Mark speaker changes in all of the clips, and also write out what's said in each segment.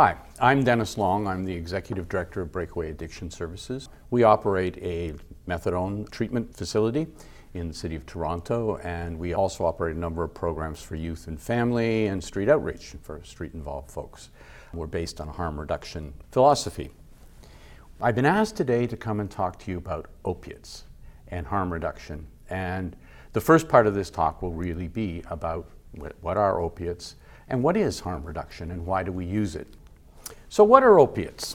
Speaker 1: Hi, I'm Dennis Long. I'm the Executive Director of Breakaway Addiction Services. We operate a methadone treatment facility in the City of Toronto, and we also operate a number of programs for youth and family and street outreach for street involved folks. We're based on a harm reduction philosophy. I've been asked today to come and talk to you about opiates and harm reduction. And the first part of this talk will really be about what are opiates and what is harm reduction and why do we use it. So, what are opiates?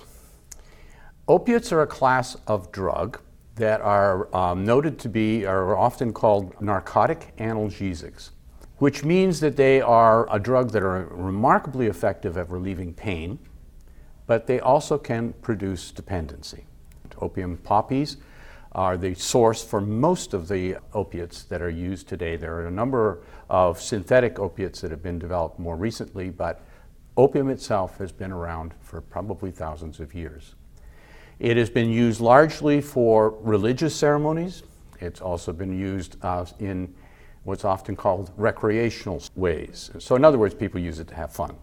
Speaker 1: Opiates are a class of drug that are um, noted to be, are often called narcotic analgesics, which means that they are a drug that are remarkably effective at relieving pain, but they also can produce dependency. Opium poppies are the source for most of the opiates that are used today. There are a number of synthetic opiates that have been developed more recently, but Opium itself has been around for probably thousands of years. It has been used largely for religious ceremonies. It's also been used uh, in what's often called recreational ways. So, in other words, people use it to have fun.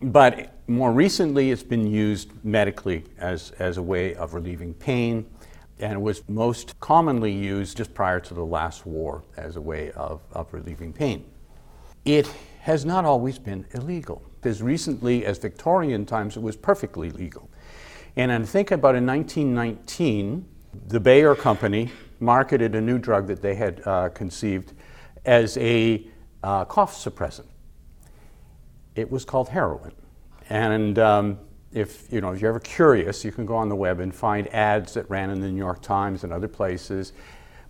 Speaker 1: But more recently, it's been used medically as, as a way of relieving pain, and it was most commonly used just prior to the last war as a way of, of relieving pain. It has not always been illegal. As recently as Victorian times, it was perfectly legal. And I think about in 1919, the Bayer Company marketed a new drug that they had uh, conceived as a uh, cough suppressant. It was called heroin. And um, if, you know, if you're ever curious, you can go on the web and find ads that ran in the New York Times and other places.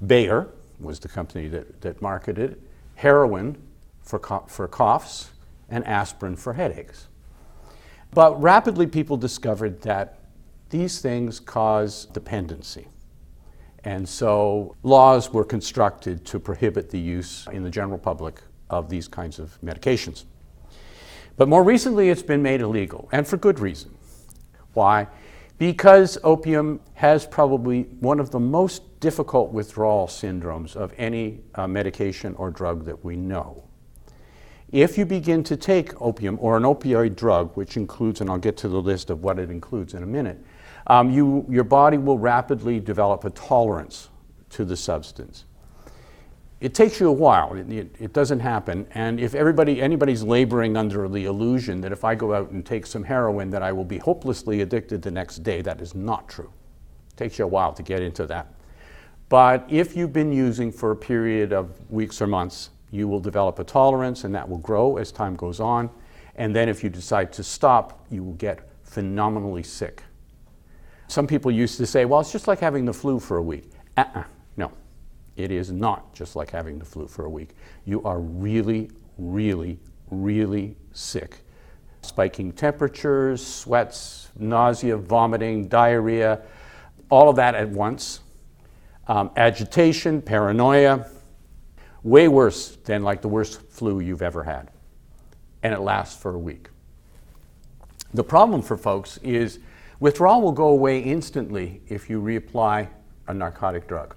Speaker 1: Bayer was the company that, that marketed. Heroin for, for coughs and aspirin for headaches. But rapidly, people discovered that these things cause dependency. And so laws were constructed to prohibit the use in the general public of these kinds of medications. But more recently, it's been made illegal, and for good reason. Why? Because opium has probably one of the most difficult withdrawal syndromes of any uh, medication or drug that we know. If you begin to take opium or an opioid drug, which includes, and I'll get to the list of what it includes in a minute, um, you, your body will rapidly develop a tolerance to the substance. It takes you a while. It, it, it, doesn't happen. And if everybody, anybody's laboring under the illusion that if I go out and take some heroin, that I will be hopelessly addicted the next day, that is not true. It takes you a while to get into that. But if you've been using for a period of weeks or months, you will develop a tolerance and that will grow as time goes on. And then if you decide to stop, you will get phenomenally sick. Some people used to say, well, it's just like having the flu for a week. Uh-uh. No, it is not just like having the flu for a week. You are really, really, really sick. Spiking temperatures, sweats, nausea, vomiting, diarrhea, all of that at once. Um, agitation, paranoia, way worse than like the worst flu you've ever had. And it lasts for a week. The problem for folks is withdrawal will go away instantly if you reapply a narcotic drug.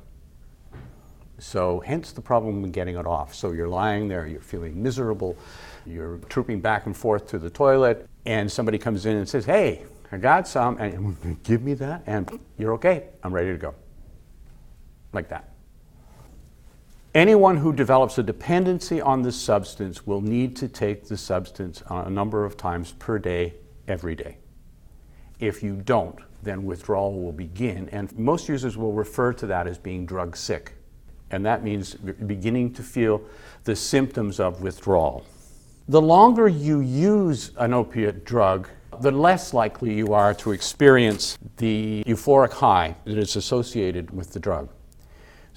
Speaker 1: So, hence the problem with getting it off. So, you're lying there, you're feeling miserable, you're trooping back and forth to the toilet, and somebody comes in and says, Hey, I got some, and give me that, and you're okay, I'm ready to go. Like that. Anyone who develops a dependency on this substance will need to take the substance a number of times per day, every day. If you don't, then withdrawal will begin, and most users will refer to that as being drug sick. And that means beginning to feel the symptoms of withdrawal. The longer you use an opiate drug, the less likely you are to experience the euphoric high that is associated with the drug.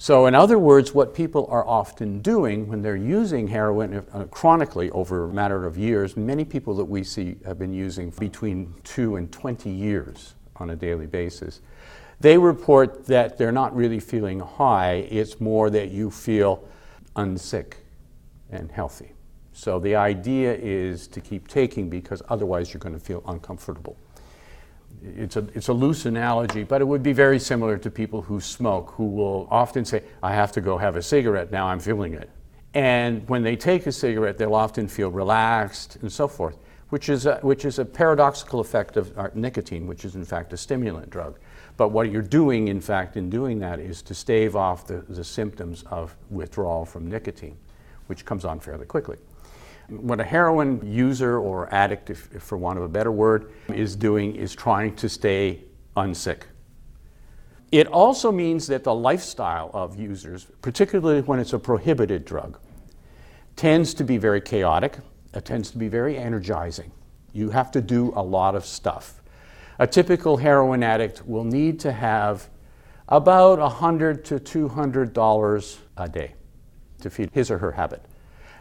Speaker 1: So, in other words, what people are often doing when they're using heroin uh, chronically over a matter of years, many people that we see have been using between two and 20 years on a daily basis. They report that they're not really feeling high, it's more that you feel unsick and healthy. So the idea is to keep taking because otherwise you're going to feel uncomfortable. It's a, it's a loose analogy, but it would be very similar to people who smoke, who will often say, I have to go have a cigarette, now I'm feeling it. And when they take a cigarette, they'll often feel relaxed and so forth, which is a, which is a paradoxical effect of uh, nicotine, which is in fact a stimulant drug. But what you're doing, in fact, in doing that is to stave off the, the symptoms of withdrawal from nicotine, which comes on fairly quickly. What a heroin user or addict, if, if for want of a better word, is doing is trying to stay unsick. It also means that the lifestyle of users, particularly when it's a prohibited drug, tends to be very chaotic. It tends to be very energizing. You have to do a lot of stuff a typical heroin addict will need to have about 100 to $200 a day to feed his or her habit.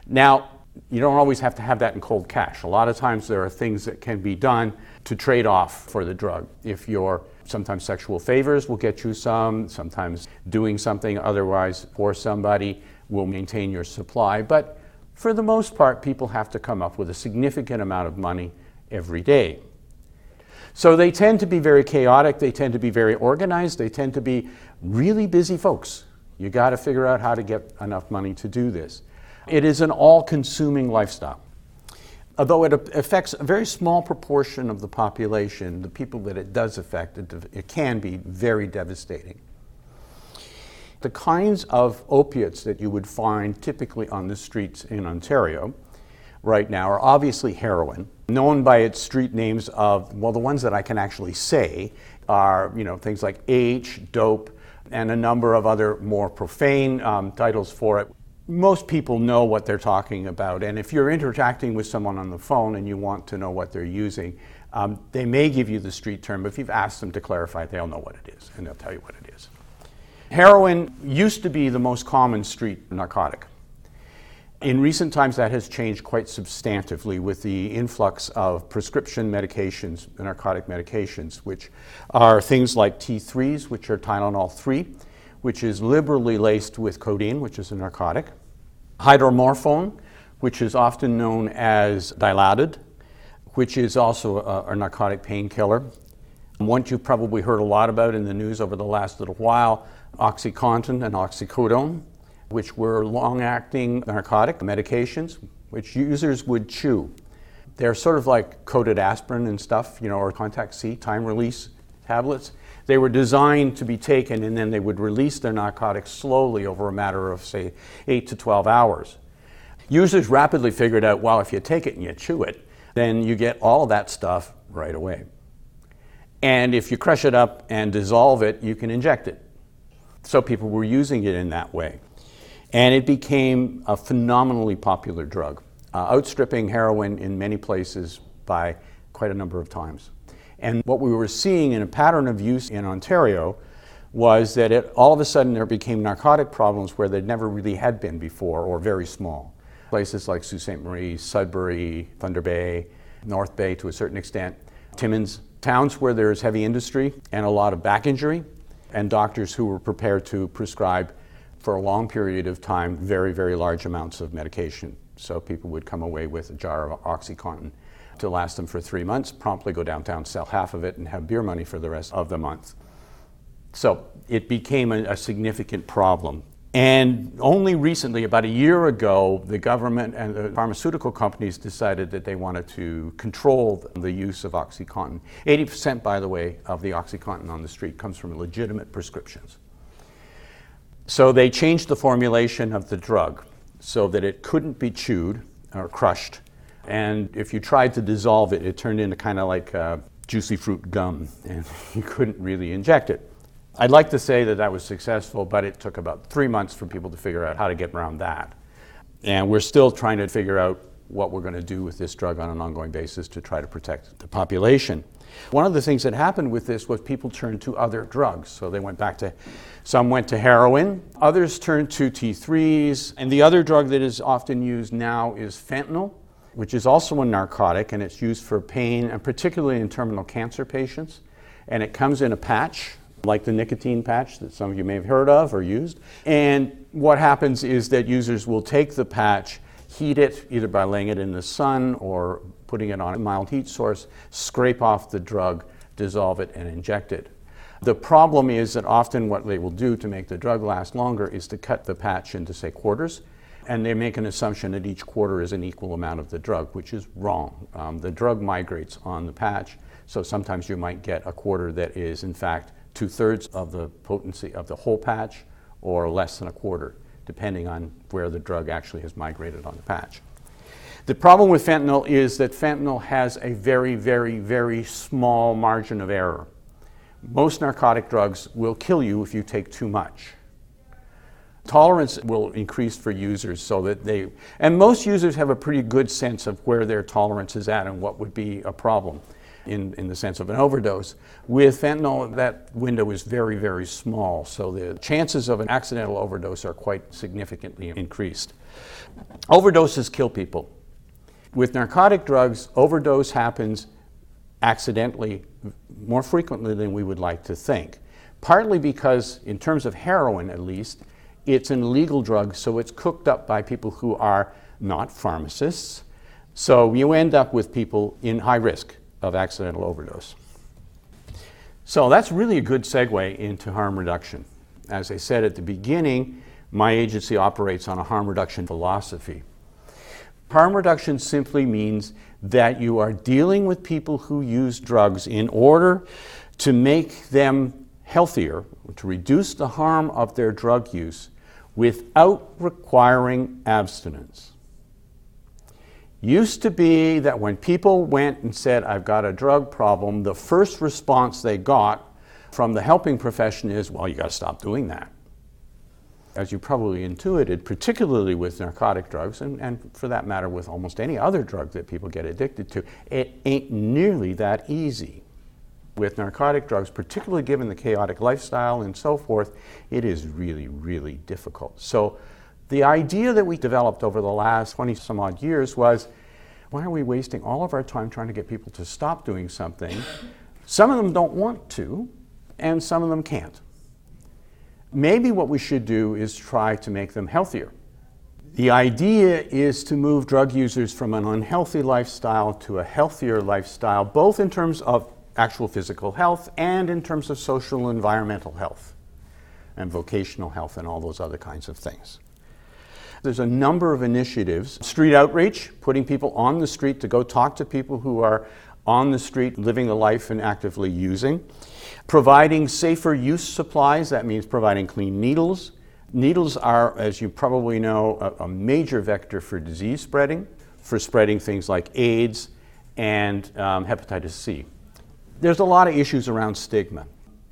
Speaker 1: Now, you don't always have to have that in cold cash. A lot of times there are things that can be done to trade off for the drug. If your sometimes sexual favors will get you some, sometimes doing something otherwise for somebody will maintain your supply, but for the most part people have to come up with a significant amount of money every day. So they tend to be very chaotic, they tend to be very organized, they tend to be really busy folks. You got to figure out how to get enough money to do this. It is an all consuming lifestyle. Although it affects a very small proportion of the population, the people that it does affect, it, it can be very devastating. The kinds of opiates that you would find typically on the streets in Ontario right now are obviously heroin, known by its street names of, well, the ones that I can actually say are, you know, things like H, dope, and a number of other more profane um, titles for it. Most people know what they're talking about, and if you're interacting with someone on the phone and you want to know what they're using, um, they may give you the street term, but if you've asked them to clarify, they'll know what it is, and they'll tell you what it is. Heroin used to be the most common street narcotic. In recent times, that has changed quite substantively with the influx of prescription medications, narcotic medications, which are things like T3s, which are Tylenol 3, which is liberally laced with codeine, which is a narcotic, hydromorphone, which is often known as Dilaudid, which is also a, a narcotic painkiller. One you've probably heard a lot about in the news over the last little while, OxyContin and oxycodone which were long acting narcotic medications, which users would chew. They're sort of like coated aspirin and stuff, you know, or Contac C, time release tablets. They were designed to be taken and then they would release their narcotics slowly over a matter of, say, 8 to 12 hours. Users rapidly figured out well, if you take it and you chew it, then you get all that stuff right away. And if you crush it up and dissolve it, you can inject it. So people were using it in that way. And it became a phenomenally popular drug, uh, outstripping heroin in many places by quite a number of times. And what we were seeing in a pattern of use in Ontario was that it, all of a sudden there became narcotic problems where there never really had been before or very small. Places like Sault Ste. Marie, Sudbury, Thunder Bay, North Bay to a certain extent, Timmins, towns where there's heavy industry and a lot of back injury, and doctors who were prepared to prescribe for a long period of time very, very large amounts of medication. So people would come away with a jar of OxyContin to last them for three months, promptly go downtown, sell half of it, and have beer money for the rest of the month. So it became a, a significant problem. And only recently, about a year ago, the government and the pharmaceutical companies decided that they wanted to control the use of OxyContin. 80%, by the way, of the OxyContin on the street comes from legitimate prescriptions. So they changed the formulation of the drug so that it couldn't be chewed or crushed. And if you tried to dissolve it, it turned into kind of like uh, juicy fruit gum, and you couldn't really inject it. I'd like to say that that was successful, but it took about three months for people to figure out how to get around that. And we're still trying to figure out what we're going to do with this drug on an ongoing basis to try to protect the population. One of the things that happened with this was people turned to other drugs. So they went back to, some went to heroin, others turned to T3s, and the other drug that is often used now is fentanyl, which is also a narcotic, and it's used for pain, and particularly in terminal cancer patients. And it comes in a patch, like the nicotine patch that some of you may have heard of or used. And what happens is that users will take the patch, heat it either by laying it in the sun or putting it on a mild heat source, scrape off the drug, dissolve it, and inject it. The problem is that often what they will do to make the drug last longer is to cut the patch into, say, quarters, and they make an assumption that each quarter is an equal amount of the drug, which is wrong. Um, the drug migrates on the patch, so sometimes you might get a quarter that is, in fact, two thirds of the potency of the whole patch or less than a quarter, depending on where the drug actually has migrated on the patch. The problem with fentanyl is that fentanyl has a very, very, very small margin of error. Most narcotic drugs will kill you if you take too much. Tolerance will increase for users so that they, and most users have a pretty good sense of where their tolerance is at and what would be a problem in, in the sense of an overdose. With fentanyl, that window is very, very small, so the chances of an accidental overdose are quite significantly increased. Overdoses kill people. With narcotic drugs, overdose happens accidentally more frequently than we would like to think. Partly because, in terms of heroin at least, it's an illegal drug, so it's cooked up by people who are not pharmacists. So you end up with people in high risk of accidental overdose. So that's really a good segue into harm reduction. As I said at the beginning, my agency operates on a harm reduction philosophy. Harm reduction simply means that you are dealing with people who use drugs in order to make them healthier, to reduce the harm of their drug use without requiring abstinence used to be that when people went and said, I've got a drug problem, the first response they got from the helping profession is, well, you got to stop doing that. As you probably intuited, particularly with narcotic drugs, and, and for that matter with almost any other drug that people get addicted to, it ain't nearly that easy. With narcotic drugs, particularly given the chaotic lifestyle and so forth, it is really, really difficult. So the idea that we developed over the last 20 some odd years was why are we wasting all of our time trying to get people to stop doing something? Some of them don't want to, and some of them can't. Maybe what we should do is try to make them healthier. The idea is to move drug users from an unhealthy lifestyle to a healthier lifestyle, both in terms of actual physical health and in terms of social and environmental health and vocational health and all those other kinds of things. There's a number of initiatives. Street outreach, putting people on the street to go talk to people who are on the street living the life and actively using. Providing safer use supplies, that means providing clean needles. Needles are, as you probably know, a, a major vector for disease spreading, for spreading things like AIDS and um, hepatitis C. There's a lot of issues around stigma.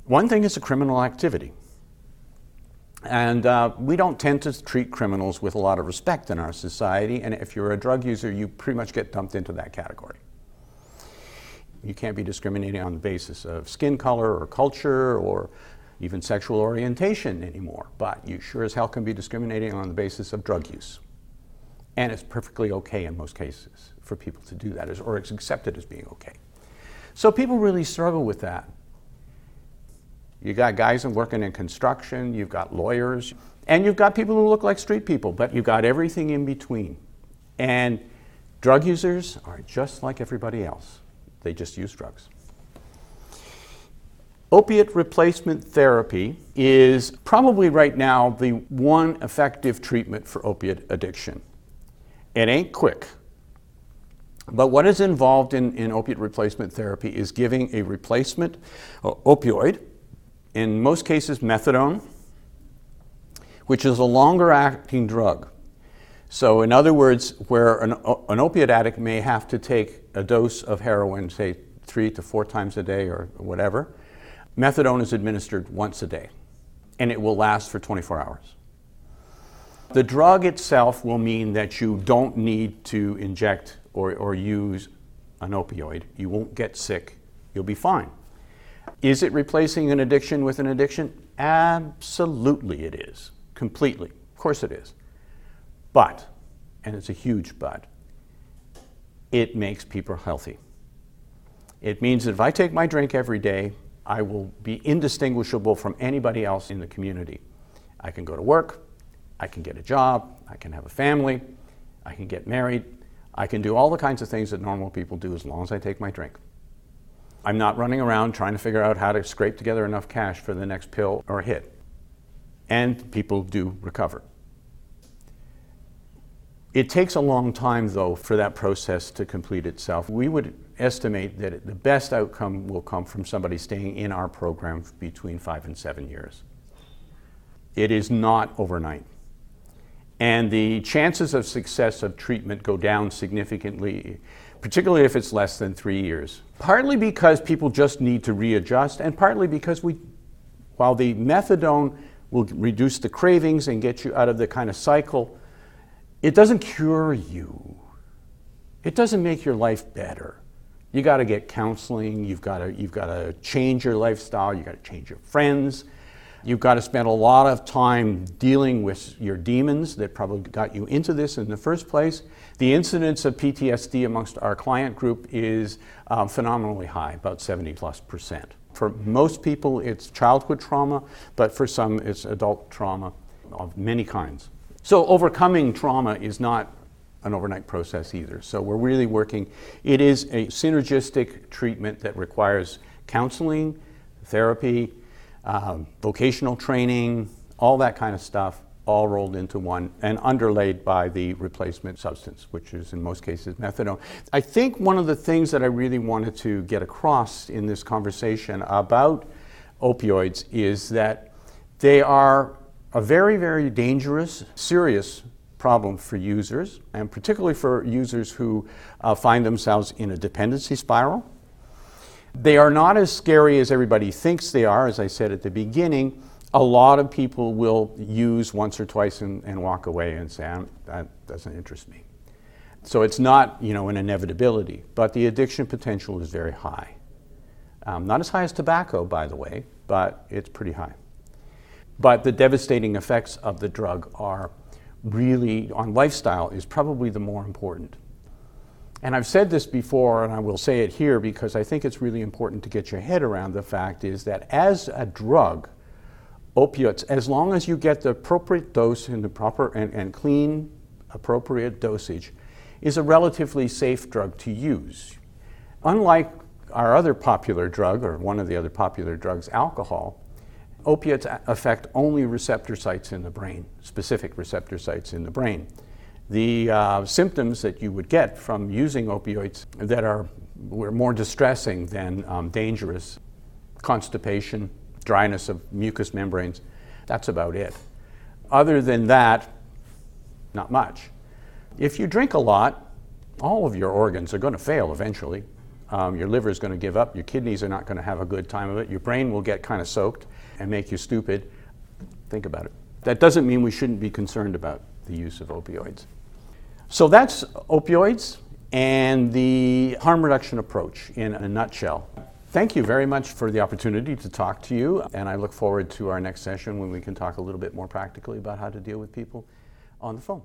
Speaker 1: One thing is a criminal activity. And uh, we don't tend to treat criminals with a lot of respect in our society, and if you're a drug user, you pretty much get dumped into that category. You can't be discriminating on the basis of skin color or culture or even sexual orientation anymore, but you sure as hell can be discriminating on the basis of drug use. And it's perfectly okay in most cases for people to do that, or it's accepted as being okay. So people really struggle with that. You got guys working in construction, you've got lawyers, and you've got people who look like street people, but you've got everything in between. And drug users are just like everybody else, they just use drugs. Opiate replacement therapy is probably right now the one effective treatment for opiate addiction. It ain't quick. But what is involved in, in opiate replacement therapy is giving a replacement opioid in most cases, methadone, which is a longer acting drug. So, in other words, where an, an opiate addict may have to take a dose of heroin, say three to four times a day or whatever, methadone is administered once a day and it will last for 24 hours. The drug itself will mean that you don't need to inject or, or use an opioid. You won't get sick. You'll be fine. Is it replacing an addiction with an addiction? Absolutely, it is. Completely. Of course, it is. But, and it's a huge but, it makes people healthy. It means that if I take my drink every day, I will be indistinguishable from anybody else in the community. I can go to work, I can get a job, I can have a family, I can get married, I can do all the kinds of things that normal people do as long as I take my drink. I'm not running around trying to figure out how to scrape together enough cash for the next pill or hit. And people do recover. It takes a long time, though, for that process to complete itself. We would estimate that the best outcome will come from somebody staying in our program between five and seven years. It is not overnight. And the chances of success of treatment go down significantly, particularly if it's less than three years. Partly because people just need to readjust, and partly because we, while the methadone will reduce the cravings and get you out of the kind of cycle, it doesn't cure you. It doesn't make your life better. You got to get counseling, you've got to you've got to change your lifestyle, you got to change your friends. You've got to spend a lot of time dealing with your demons that probably got you into this in the first place. The incidence of PTSD amongst our client group is um, phenomenally high, about 70 plus percent. For most people, it's childhood trauma, but for some, it's adult trauma of many kinds. So, overcoming trauma is not an overnight process either. So, we're really working, it is a synergistic treatment that requires counseling, therapy, um, vocational training, all that kind of stuff, all rolled into one and underlaid by the replacement substance, which is in most cases methadone. I think one of the things that I really wanted to get across in this conversation about opioids is that they are a very, very dangerous, serious problem for users, and particularly for users who uh, find themselves in a dependency spiral. They are not as scary as everybody thinks they are, as I said at the beginning. A lot of people will use once or twice and, and walk away and say, that doesn't interest me. So it's not, you know, an inevitability, but the addiction potential is very high. Um, not as high as tobacco, by the way, but it's pretty high. But the devastating effects of the drug are really, on lifestyle, is probably the more important. And I've said this before, and I will say it here because I think it's really important to get your head around the fact is that as a drug, opiates, as long as you get the appropriate dose in the proper and, and clean, appropriate dosage, is a relatively safe drug to use. Unlike our other popular drug, or one of the other popular drugs, alcohol, opiates affect only receptor sites in the brain, specific receptor sites in the brain the uh, symptoms that you would get from using opioids that are were more distressing than um, dangerous constipation, dryness of mucous membranes. That's about it. Other than that, not much. If you drink a lot, all of your organs are going to fail eventually. Um, your liver is going to give up, your kidneys are not going to have a good time of it, your brain will get kind of soaked and make you stupid. Think about it. That doesn't mean we shouldn't be concerned about the use of opioids. So that's opioids and the harm reduction approach in a nutshell. Thank you very much for the opportunity to talk to you, and I look forward to our next session when we can talk a little bit more practically about how to deal with people on the phone.